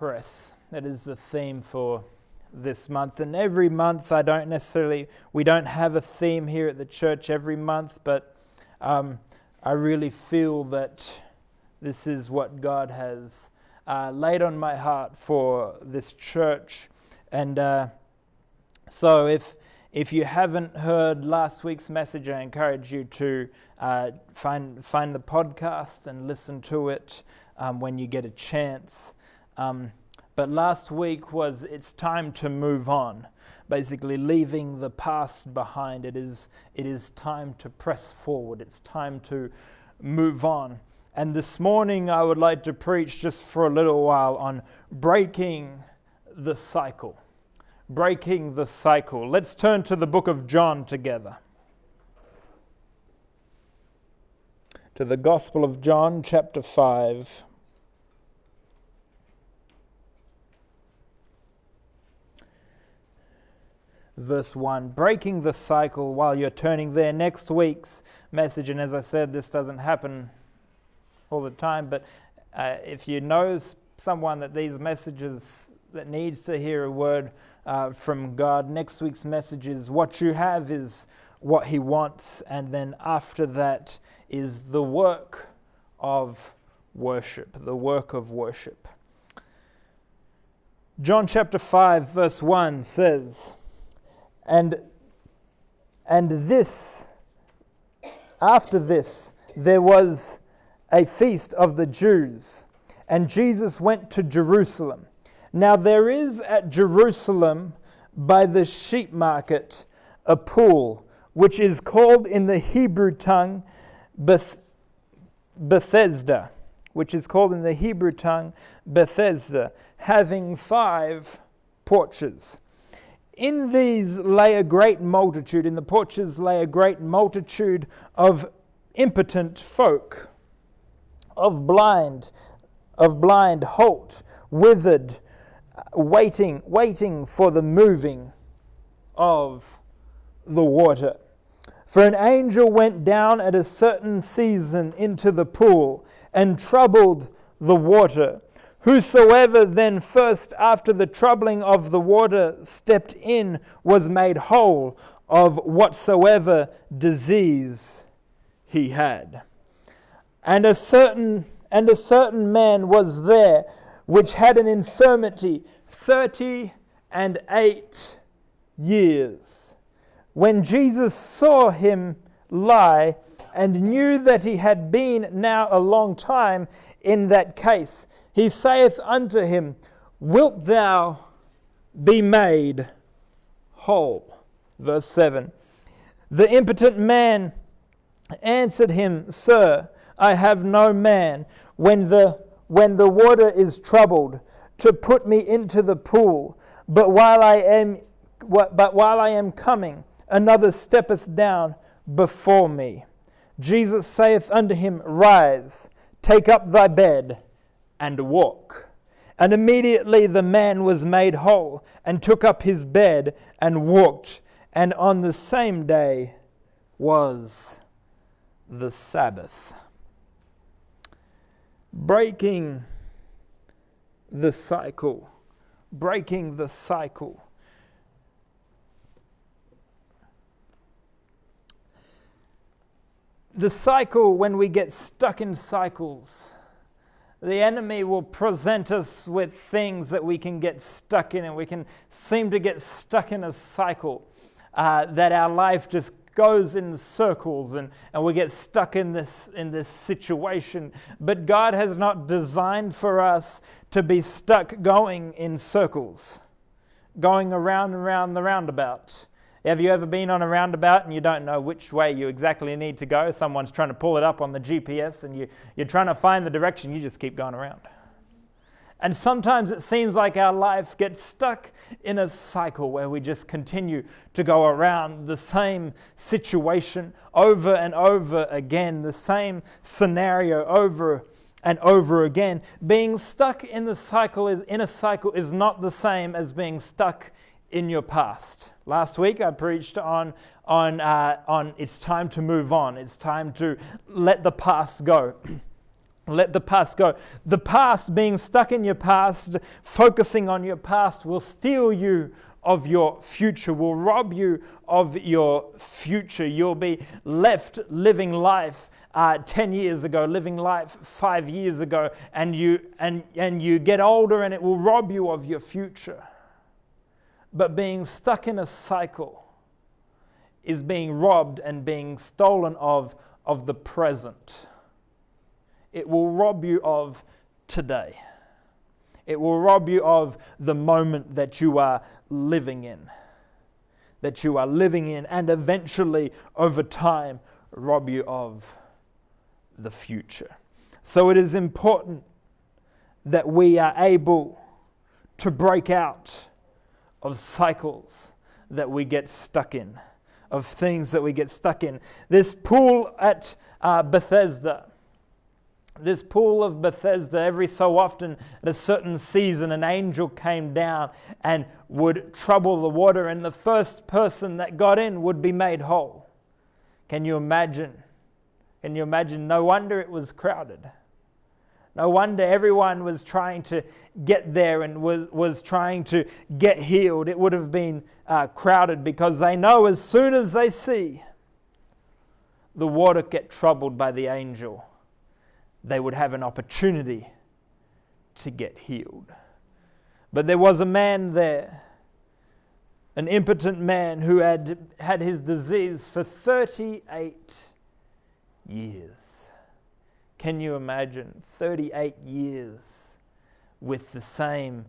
press. That is the theme for this month. And every month, I don't necessarily, we don't have a theme here at the church every month, but um, I really feel that this is what God has uh, laid on my heart for this church. And uh, so, if if you haven't heard last week's message, I encourage you to uh, find find the podcast and listen to it um, when you get a chance. Um, but last week was it's time to move on. Basically, leaving the past behind. It is it is time to press forward. It's time to move on. And this morning, I would like to preach just for a little while on breaking the cycle breaking the cycle. Let's turn to the book of John together. To the Gospel of John, chapter 5. Verse 1 Breaking the cycle while you're turning there. Next week's message, and as I said, this doesn't happen all the time, but uh, if you know someone that these messages that needs to hear a word uh, from God. Next week's message is what you have is what He wants, and then after that is the work of worship. The work of worship. John chapter 5, verse 1 says, And, and this, after this, there was a feast of the Jews, and Jesus went to Jerusalem. Now there is at Jerusalem by the sheep market a pool, which is called in the Hebrew tongue Beth- Bethesda, which is called in the Hebrew tongue Bethesda, having five porches. In these lay a great multitude, in the porches lay a great multitude of impotent folk, of blind, of blind, halt, withered, waiting, waiting for the moving of the water. For an angel went down at a certain season into the pool and troubled the water. Whosoever then first, after the troubling of the water, stepped in was made whole of whatsoever disease he had. And a certain and a certain man was there which had an infirmity thirty and eight years. When Jesus saw him lie and knew that he had been now a long time in that case, he saith unto him, Wilt thou be made whole? Verse 7. The impotent man answered him, Sir, I have no man when the when the water is troubled to put me into the pool. But while I am but while I am coming, another steppeth down before me. Jesus saith unto him, Rise, take up thy bed, and walk. And immediately the man was made whole, and took up his bed, and walked. And on the same day was the Sabbath breaking the cycle. Breaking the cycle. The cycle, when we get stuck in cycles, the enemy will present us with things that we can get stuck in, and we can seem to get stuck in a cycle uh, that our life just goes in circles and, and we get stuck in this, in this situation. But God has not designed for us to be stuck going in circles, going around and around the roundabout. Have you ever been on a roundabout and you don't know which way you exactly need to go? Someone's trying to pull it up on the GPS and you, you're trying to find the direction, you just keep going around. And sometimes it seems like our life gets stuck in a cycle where we just continue to go around the same situation over and over again, the same scenario over and over again. Being stuck in the cycle is, in a cycle is not the same as being stuck in your past. Last week I preached on on uh, on it's time to move on. It's time to let the past go. Let the past go. The past, being stuck in your past, focusing on your past, will steal you of your future, will rob you of your future. You'll be left living life uh, 10 years ago, living life five years ago, and you, and, and you get older and it will rob you of your future. But being stuck in a cycle is being robbed and being stolen of of the present. It will rob you of today. It will rob you of the moment that you are living in. That you are living in, and eventually, over time, rob you of the future. So it is important that we are able to break out of cycles that we get stuck in, of things that we get stuck in. This pool at uh, Bethesda, this pool of Bethesda, every so often at a certain season, an angel came down and would trouble the water, and the first person that got in would be made whole. Can you imagine? Can you imagine? No wonder it was crowded. No wonder everyone was trying to get there and was, was trying to get healed. It would have been uh, crowded because they know as soon as they see the water get troubled by the angel, they would have an opportunity to get healed. But there was a man there, an impotent man who had had his disease for 38 years. Can you imagine 38 years with the same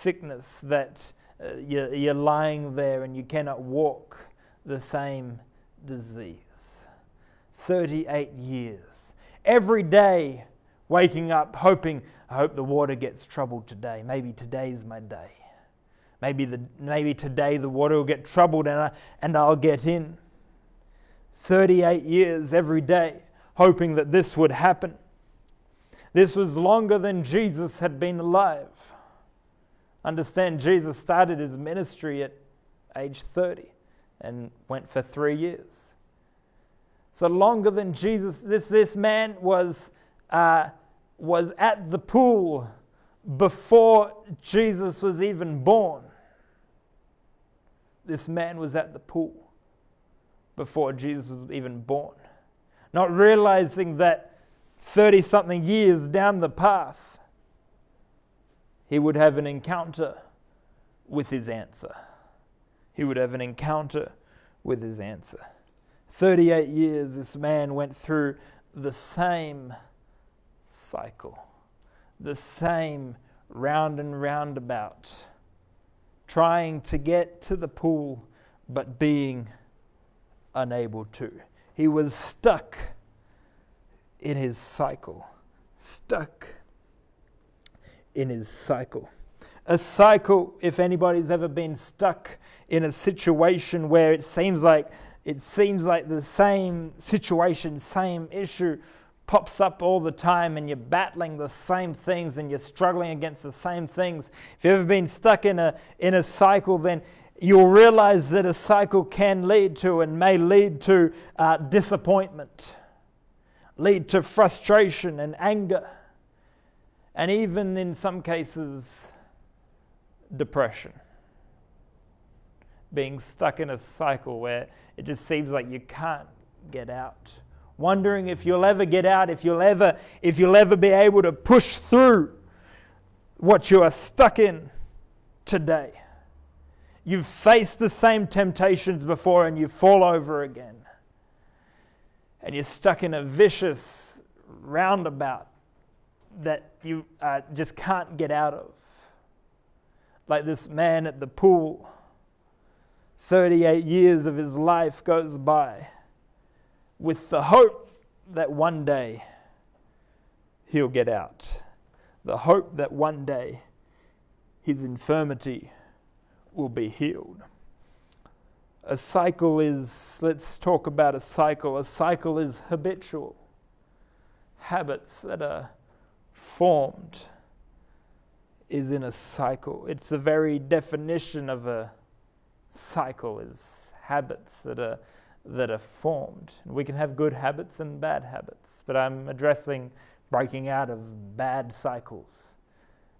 sickness that uh, you're, you're lying there and you cannot walk, the same disease? 38 years. Every day, waking up, hoping, I hope the water gets troubled today. Maybe today's my day. Maybe, the, maybe today the water will get troubled and, I, and I'll get in. 38 years every day, hoping that this would happen. This was longer than Jesus had been alive. Understand, Jesus started his ministry at age 30 and went for three years. So longer than Jesus, this, this man was, uh, was at the pool before Jesus was even born. This man was at the pool before Jesus was even born. Not realizing that 30 something years down the path, he would have an encounter with his answer. He would have an encounter with his answer. 38 years, this man went through the same cycle, the same round and roundabout, trying to get to the pool, but being unable to. He was stuck in his cycle, stuck in his cycle. A cycle, if anybody's ever been stuck in a situation where it seems like it seems like the same situation, same issue pops up all the time and you're battling the same things and you're struggling against the same things. If you've ever been stuck in a, in a cycle, then you'll realize that a cycle can lead to and may lead to uh, disappointment, lead to frustration and anger, and even in some cases, depression being stuck in a cycle where it just seems like you can't get out. Wondering if you'll ever get out, if you'll ever, if you'll ever be able to push through what you are stuck in today. You've faced the same temptations before and you fall over again. And you're stuck in a vicious roundabout that you uh, just can't get out of. Like this man at the pool 38 years of his life goes by with the hope that one day he'll get out. The hope that one day his infirmity will be healed. A cycle is, let's talk about a cycle. A cycle is habitual, habits that are formed is in a cycle. It's the very definition of a cycle is habits that are that are formed. We can have good habits and bad habits, but I'm addressing breaking out of bad cycles.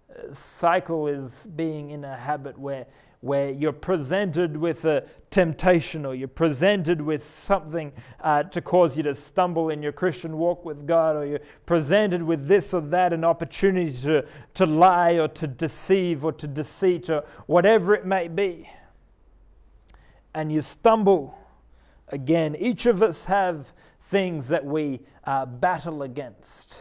A cycle is being in a habit where where you're presented with a temptation or you're presented with something uh, to cause you to stumble in your Christian walk with God, or you're presented with this or that, an opportunity to, to lie or to deceive or to deceit or whatever it may be. And you stumble again. Each of us have things that we uh, battle against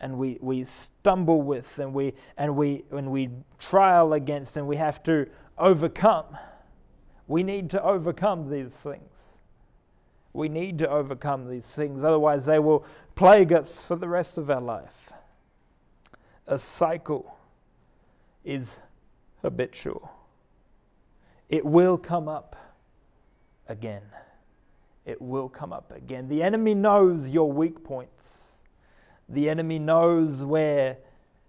and we, we stumble with and we and we and we trial against and we have to overcome. We need to overcome these things. We need to overcome these things, otherwise they will plague us for the rest of our life. A cycle is habitual. It will come up again. It will come up again. The enemy knows your weak points. The enemy knows where,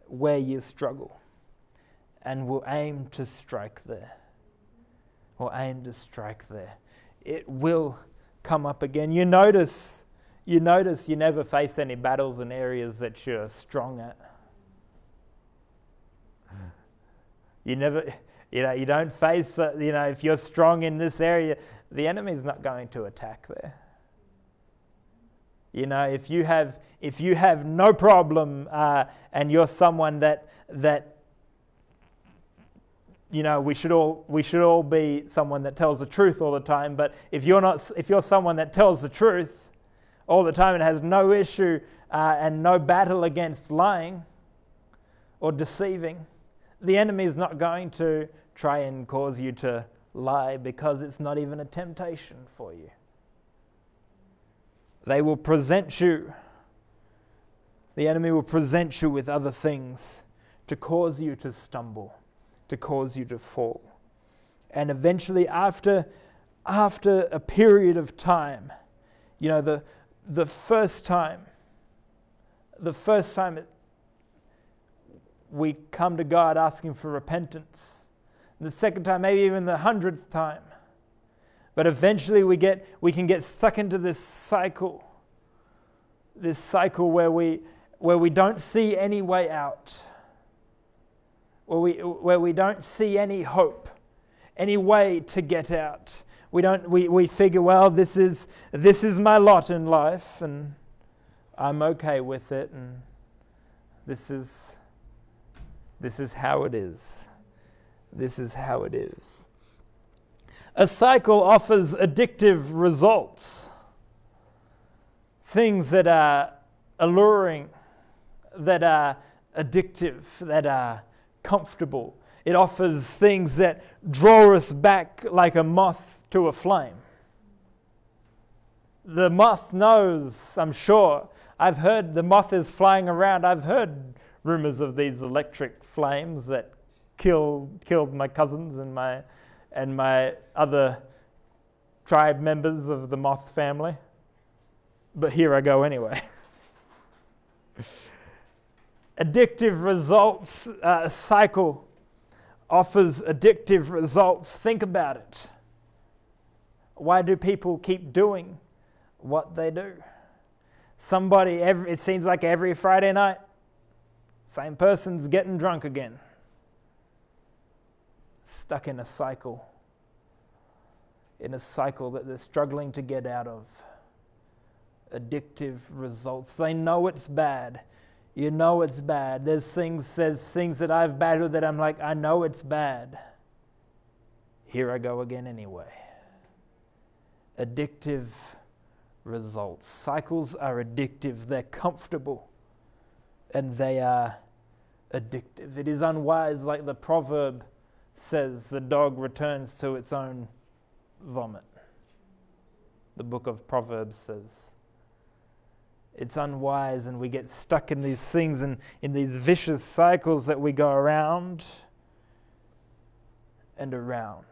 where you struggle and will aim to strike there. Will aim to strike there. It will come up again. You notice, you notice you never face any battles in areas that you're strong at. You never, you know, you don't face, uh, you know, if you're strong in this area, the enemy's not going to attack there. You know, if you have if you have no problem uh, and you're someone that that you know we should all we should all be someone that tells the truth all the time. But if you're not if you're someone that tells the truth all the time and has no issue uh, and no battle against lying or deceiving, the enemy is not going to try and cause you to lie because it's not even a temptation for you. They will present you, the enemy will present you with other things to cause you to stumble, to cause you to fall. And eventually, after, after a period of time, you know, the, the first time, the first time it, we come to God asking for repentance, the second time, maybe even the hundredth time, but eventually we get we can get stuck into this cycle. This cycle where we where we don't see any way out. Where we where we don't see any hope, any way to get out. We don't we, we figure, well, this is this is my lot in life and I'm okay with it and this is this is how it is. This is how it is. A cycle offers addictive results, things that are alluring, that are addictive, that are comfortable. It offers things that draw us back like a moth to a flame. The moth knows, I'm sure. I've heard the moth is flying around. I've heard rumors of these electric flames that killed, killed my cousins and my and my other tribe members of the moth family. But here I go anyway. addictive results uh, cycle offers addictive results. Think about it. Why do people keep doing what they do? Somebody, every, it seems like every Friday night, same person's getting drunk again stuck in a cycle, in a cycle that they're struggling to get out of. Addictive results. They know it's bad. You know it's bad. There's things, there's things that I've battled that I'm like, I know it's bad. Here I go again anyway. Addictive results. Cycles are addictive. They're comfortable and they are addictive. It is unwise, like the proverb says the dog returns to its own vomit. The book of Proverbs says. It's unwise, and we get stuck in these things and in these vicious cycles that we go around and around.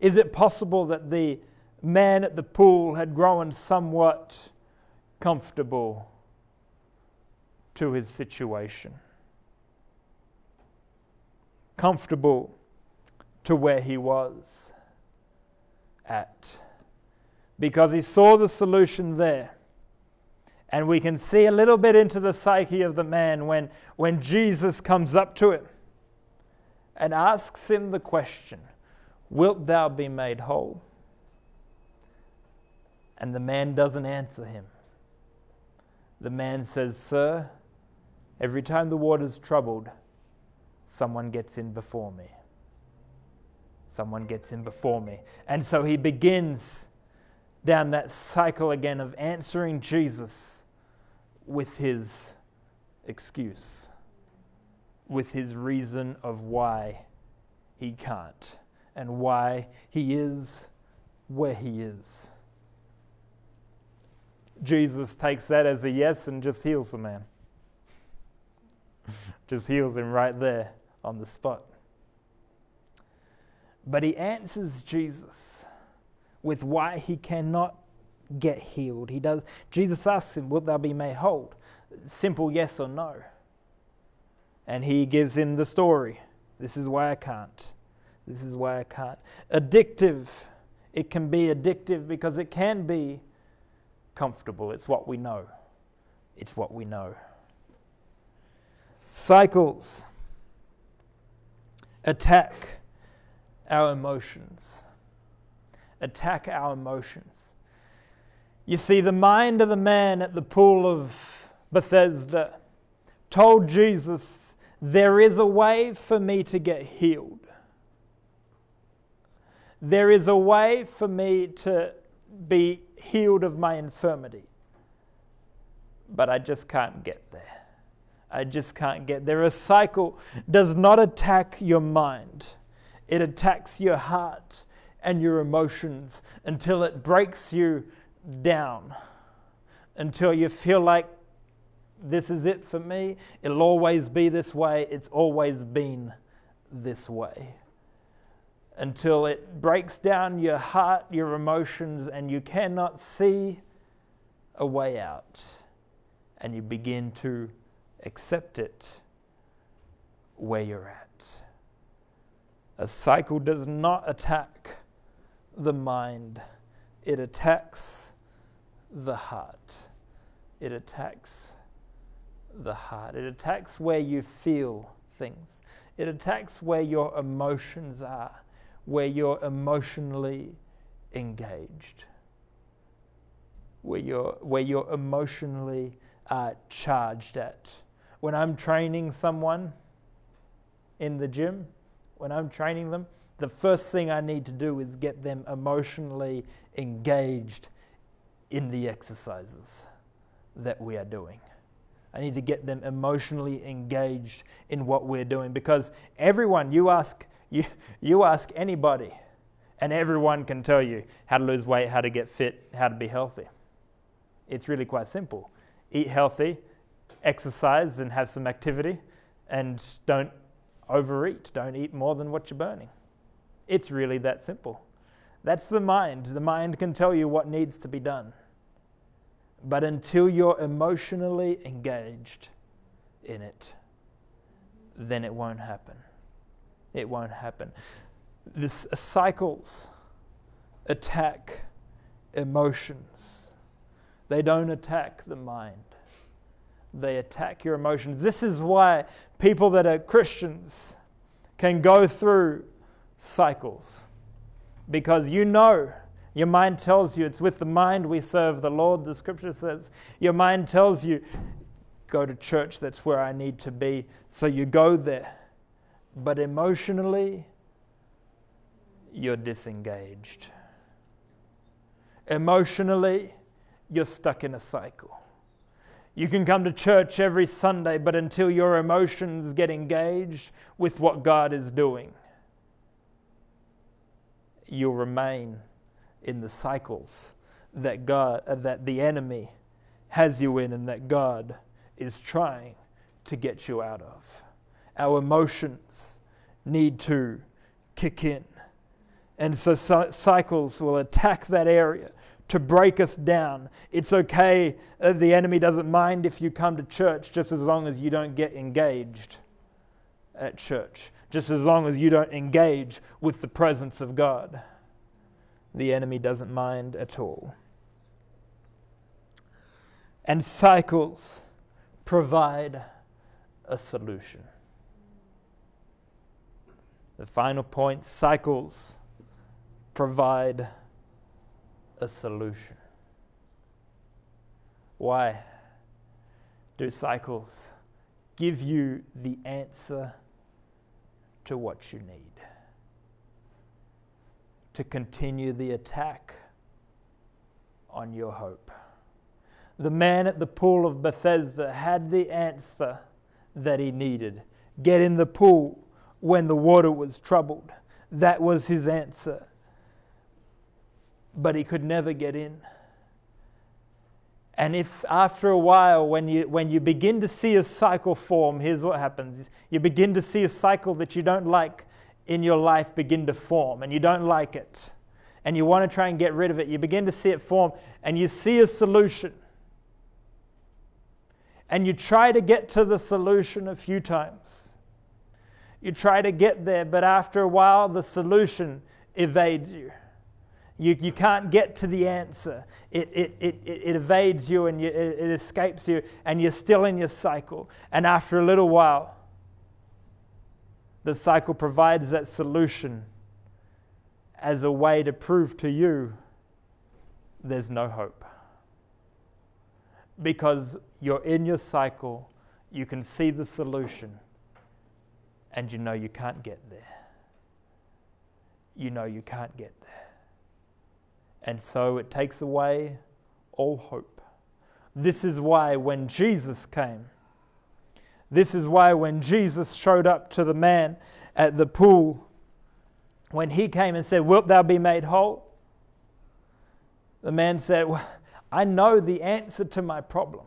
Is it possible that the man at the pool had grown somewhat comfortable to his situation? Comfortable to where he was at because he saw the solution there And we can see a little bit into the psyche of the man when, when Jesus comes up to him and asks him the question Wilt thou be made whole? And the man doesn't answer him. The man says, Sir, every time the water's troubled, someone gets in before me. Someone gets in before me. And so he begins down that cycle again of answering Jesus with his excuse, with his reason of why he can't and why he is where he is. Jesus takes that as a yes and just heals the man. just heals him right there on the spot. But he answers Jesus with why he cannot get healed. He does Jesus asks him, Wilt thou be made whole? Simple yes or no. And he gives him the story. This is why I can't. This is why I can't. Addictive. It can be addictive because it can be comfortable. It's what we know. It's what we know. Cycles attack our emotions. Attack our emotions. You see, the mind of the man at the pool of Bethesda told Jesus, There is a way for me to get healed. There is a way for me to be healed of my infirmity. But I just can't get there. I just can't get there. A cycle does not attack your mind, it attacks your heart and your emotions until it breaks you down, until you feel like this is it for me. It'll always be this way. It's always been this way until it breaks down your heart, your emotions, and you cannot see a way out. And you begin to accept it where you're at. A cycle does not attack the mind, it attacks the heart. It attacks the heart. It attacks where you feel things. It attacks where your emotions are where you're emotionally engaged, where you're, where you're emotionally uh, charged at. When I'm training someone in the gym, when I'm training them, the first thing I need to do is get them emotionally engaged in the exercises that we are doing. I need to get them emotionally engaged in what we're doing because everyone, you ask you, you ask anybody, and everyone can tell you how to lose weight, how to get fit, how to be healthy. It's really quite simple. Eat healthy, exercise, and have some activity, and don't overeat. Don't eat more than what you're burning. It's really that simple. That's the mind. The mind can tell you what needs to be done. But until you're emotionally engaged in it, then it won't happen it won't happen. This uh, cycles attack emotions. They don't attack the mind. They attack your emotions. This is why people that are Christians can go through cycles. Because you know, your mind tells you it's with the mind we serve the Lord, the scripture says. Your mind tells you, go to church, that's where I need to be. So you go there but emotionally, you're disengaged. Emotionally, you're stuck in a cycle. You can come to church every Sunday, but until your emotions get engaged with what God is doing, you'll remain in the cycles that God uh, that the enemy has you in and that God is trying to get you out of our emotions need to kick in. And so cycles will attack that area to break us down. It's okay, uh, the enemy doesn't mind if you come to church just as long as you don't get engaged at church, just as long as you don't engage with the presence of God. The enemy doesn't mind at all. And cycles provide a solution. The final point cycles provide a solution. Why do cycles give you the answer to what you need? To continue the attack on your hope. The man at the pool of Bethesda had the answer that he needed. Get in the pool when the water was troubled. That was his answer. But he could never get in. And if after a while, when you, when you begin to see a cycle form, here's what happens you begin to see a cycle that you don't like in your life begin to form, and you don't like it, and you want to try and get rid of it. You begin to see it form, and you see a solution. And you try to get to the solution a few times. You try to get there, but after a while, the solution evades you. You, you can't get to the answer. It, it, it, it evades you and you, it, it escapes you, and you're still in your cycle. And after a little while, the cycle provides that solution as a way to prove to you there's no hope. Because you're in your cycle, you can see the solution, and you know you can't get there. You know you can't get there. And so it takes away all hope. This is why when Jesus came, this is why when Jesus showed up to the man at the pool, when he came and said, Wilt thou be made whole? The man said, well, I know the answer to my problem.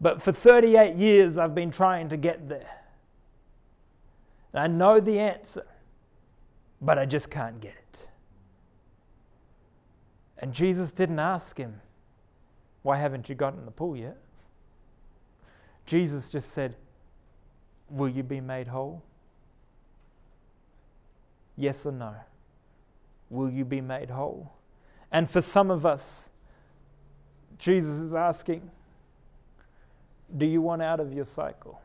But for 38 years, I've been trying to get there. And I know the answer, but I just can't get it. And Jesus didn't ask him, Why haven't you gotten the pool yet? Jesus just said, Will you be made whole? Yes or no? Will you be made whole? And for some of us, Jesus is asking, Do you want out of your cycle?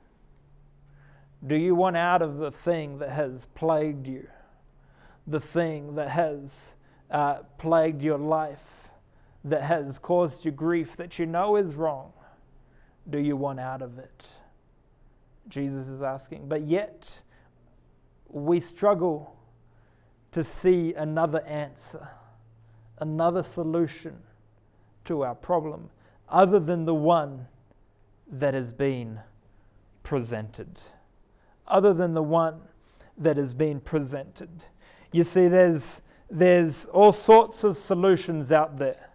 Do you want out of the thing that has plagued you? The thing that has uh, plagued your life, that has caused you grief that you know is wrong? Do you want out of it? Jesus is asking. But yet, we struggle to see another answer, another solution to our problem, other than the one that has been presented. Other than the one that has been presented. You see, there's there's all sorts of solutions out there.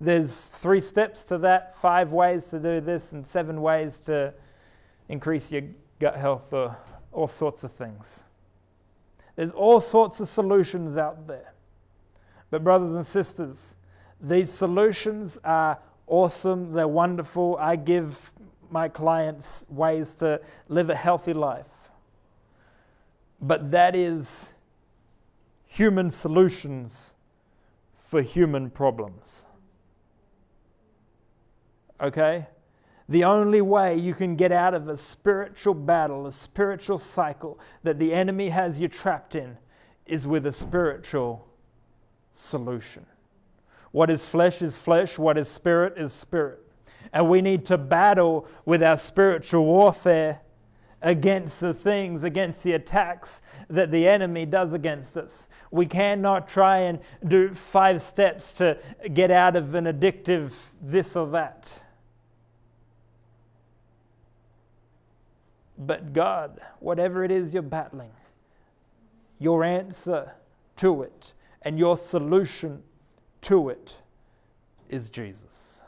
There's three steps to that, five ways to do this, and seven ways to increase your gut health, or all sorts of things. There's all sorts of solutions out there. But, brothers and sisters, these solutions are awesome, they're wonderful. I give my clients ways to live a healthy life. But that is human solutions for human problems. Okay? The only way you can get out of a spiritual battle, a spiritual cycle that the enemy has you trapped in, is with a spiritual solution. What is flesh is flesh, what is spirit is spirit. And we need to battle with our spiritual warfare against the things, against the attacks that the enemy does against us. We cannot try and do five steps to get out of an addictive this or that. But God, whatever it is you're battling, your answer to it and your solution to it is Jesus.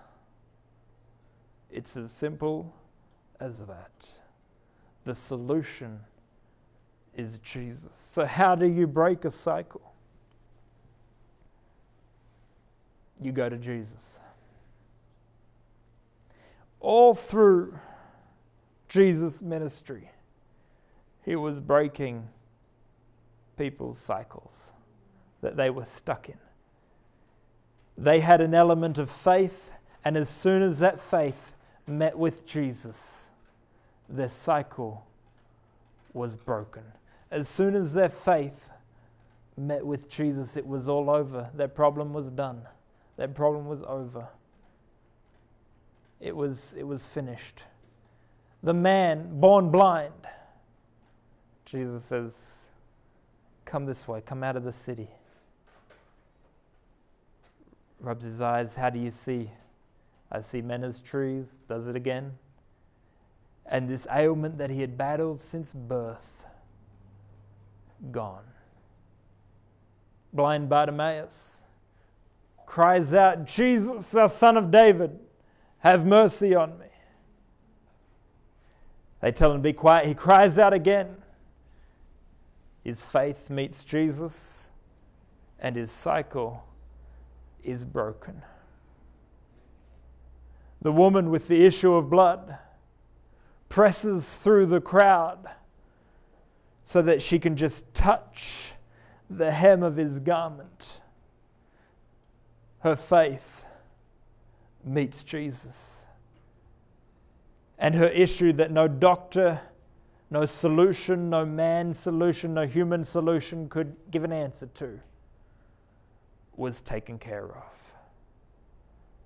It's as simple as that. The solution is Jesus. So, how do you break a cycle? You go to Jesus. All through Jesus' ministry, he was breaking people's cycles that they were stuck in. They had an element of faith And as soon as that faith met with Jesus, their cycle was broken. As soon as their faith met with Jesus, it was all over. Their problem was done. Their problem was over. It was, it was finished. The man born blind, Jesus says, Come this way, come out of the city. Rubs his eyes, How do you see? I see men as trees, does it again. And this ailment that he had battled since birth, gone. Blind Bartimaeus cries out, Jesus, thou son of David, have mercy on me. They tell him to be quiet. He cries out again. His faith meets Jesus, and his cycle is broken. The woman with the issue of blood presses through the crowd so that she can just touch the hem of his garment. Her faith meets Jesus. And her issue that no doctor, no solution, no man solution, no human solution could give an answer to was taken care of,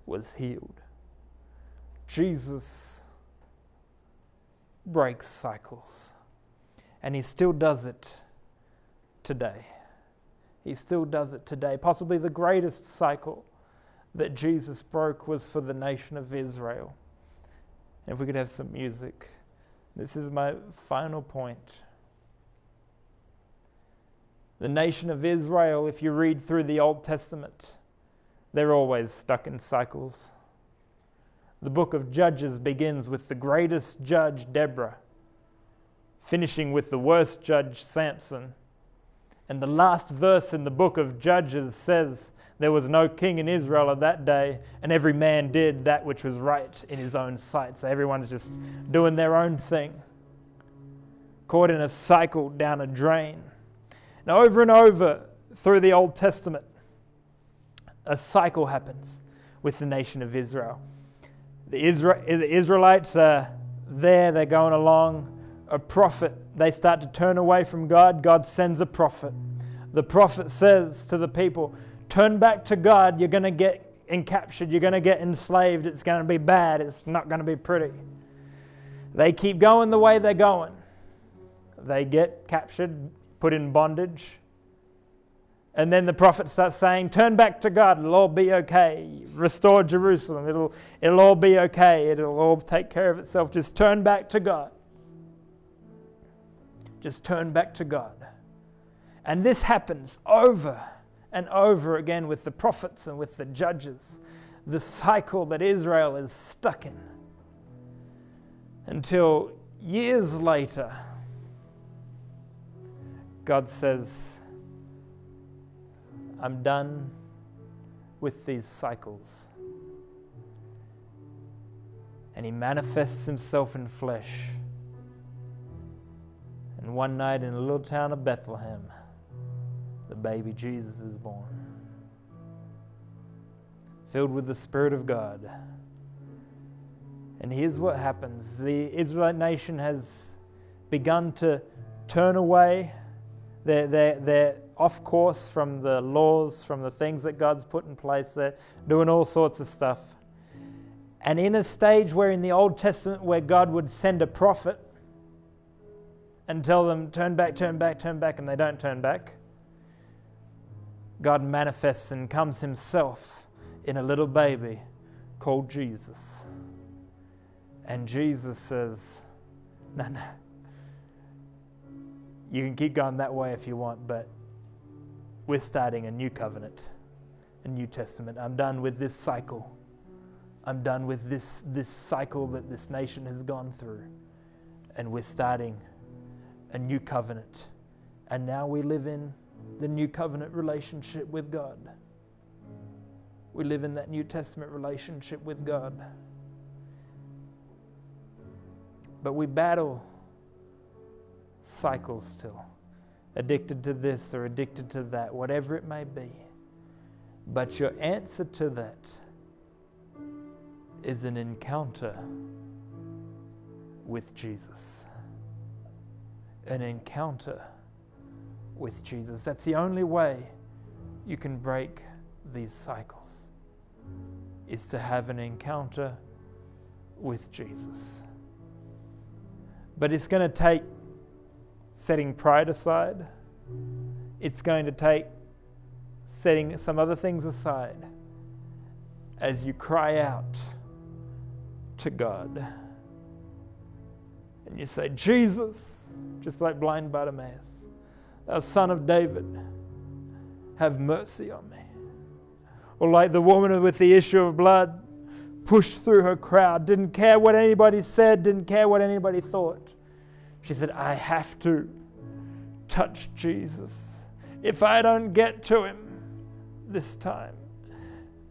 was healed. Jesus breaks cycles. And he still does it today. He still does it today. Possibly the greatest cycle that Jesus broke was for the nation of Israel. And if we could have some music, this is my final point. The nation of Israel, if you read through the Old Testament, they're always stuck in cycles. The book of Judges begins with the greatest judge, Deborah, finishing with the worst judge, Samson. And the last verse in the book of Judges says, There was no king in Israel at that day, and every man did that which was right in his own sight. So everyone's just doing their own thing, caught in a cycle down a drain. Now, over and over through the Old Testament, a cycle happens with the nation of Israel. The, Isra- the Israelites are there, they're going along. A prophet, they start to turn away from God. God sends a prophet. The prophet says to the people, Turn back to God, you're going to get encaptured, you're going to get enslaved, it's going to be bad, it's not going to be pretty. They keep going the way they're going. They get captured, put in bondage, and then the prophet starts saying, Turn back to God, it'll all be okay. Restore Jerusalem, it'll, it'll all be okay. It'll all take care of itself. Just turn back to God. Just turn back to God. And this happens over and over again with the prophets and with the judges. The cycle that Israel is stuck in. Until years later, God says, I'm done with these cycles. And he manifests himself in flesh. And one night in the little town of Bethlehem, the baby Jesus is born. Filled with the Spirit of God. And here's what happens the Israelite nation has begun to turn away. They're, they're, they're off course from the laws, from the things that God's put in place. They're doing all sorts of stuff. And in a stage where in the Old Testament where God would send a prophet and tell them, turn back, turn back, turn back, and they don't turn back, God manifests and comes himself in a little baby called Jesus. And Jesus says, no, no. You can keep going that way if you want, but we're starting a new covenant, a new testament. I'm done with this cycle. I'm done with this, this cycle that this nation has gone through. And we're starting a new covenant. And now we live in the new covenant relationship with God. We live in that New Testament relationship with God. But we battle cycles still addicted to this or addicted to that, whatever it may be. But your answer to that is an encounter with Jesus. An encounter with Jesus. That's the only way you can break these cycles is to have an encounter with Jesus. But it's going to take setting pride aside. It's going to take setting some other things aside as you cry out to God. And you say, Jesus, just like blind Bartimaeus, thou son of David, have mercy on me. Or like the woman with the issue of blood, pushed through her crowd, didn't care what anybody said, didn't care what anybody thought. She said, I have to touch Jesus. If I don't get to him this time,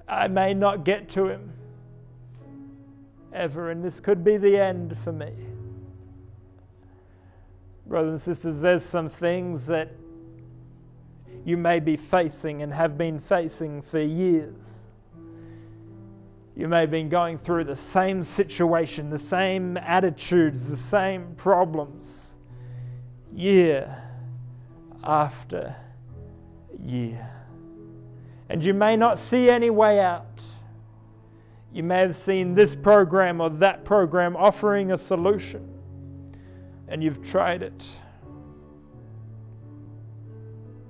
I may not get to him ever, and this could be the end for me. Brothers and sisters, there's some things that you may be facing and have been facing for years. You may have been going through the same situation, the same attitudes, the same problems, year after year. And you may not see any way out. You may have seen this program or that program offering a solution, and you've tried it,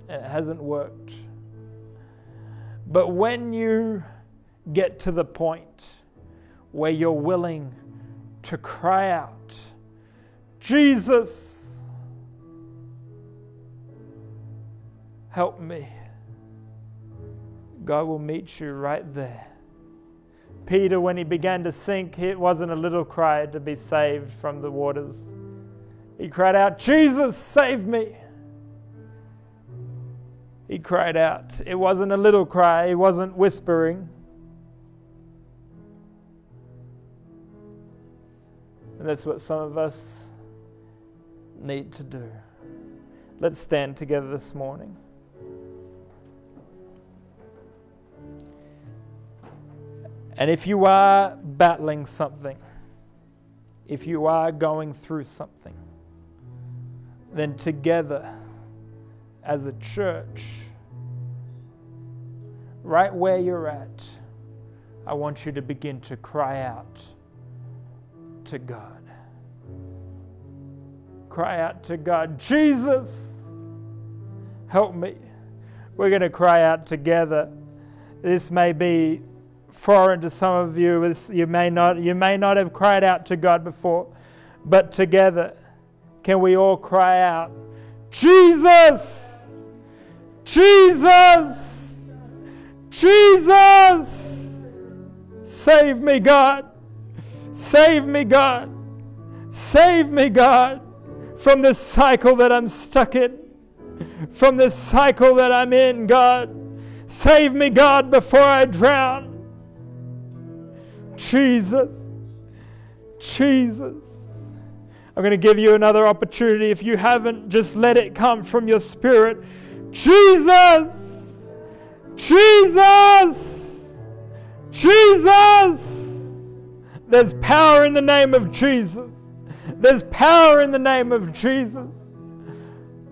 and it hasn't worked. But when you get to the point where you're willing to cry out, Jesus, help me. God will meet you right there. Peter, when he began to sink, it wasn't a little cry to be saved from the waters. He cried out, Jesus, save me. He cried out. It wasn't a little cry, he wasn't whispering. And that's what some of us need to do. Let's stand together this morning. And if you are battling something, if you are going through something, then together as a church, right where you're at, I want you to begin to cry out to God. Cry out to God, Jesus, help me. We're going to cry out together. This may be foreign to some of you. You may not, you may not have cried out to God before, but together, can we all cry out, Jesus, Jesus, Jesus, save me, God, save me, God, save me, God, from this cycle that I'm stuck in, from this cycle that I'm in, God. Save me, God, before I drown. Jesus. Jesus. I'm going to give you another opportunity. If you haven't, just let it come from your spirit. Jesus! Jesus! Jesus! There's power in the name of Jesus. There's power in the name of Jesus.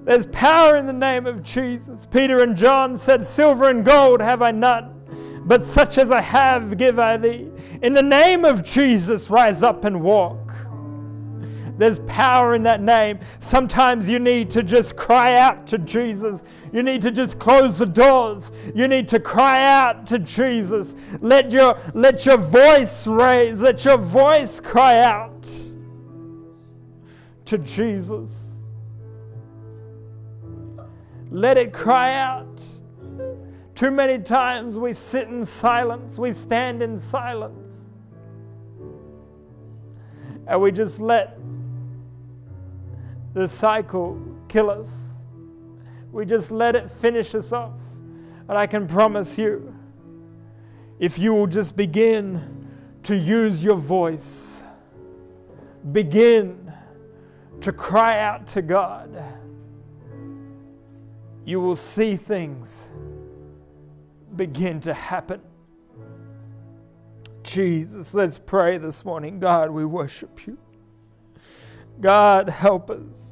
There's power in the name of Jesus. Peter and John said, Silver and gold have I none, but such as I have give I thee. In the name of Jesus, rise up and walk. There's power in that name. Sometimes you need to just cry out to Jesus. You need to just close the doors. You need to cry out to Jesus. Let your, let your voice raise. Let your voice cry out to Jesus. Let it cry out. Too many times we sit in silence, we stand in silence and we just let the cycle kill us. We just let it finish us off. And I can promise you, if you will just begin to use your voice, begin to cry out to God, you will see things begin to happen. Jesus. Let's pray this morning. God, we worship you. God, help us.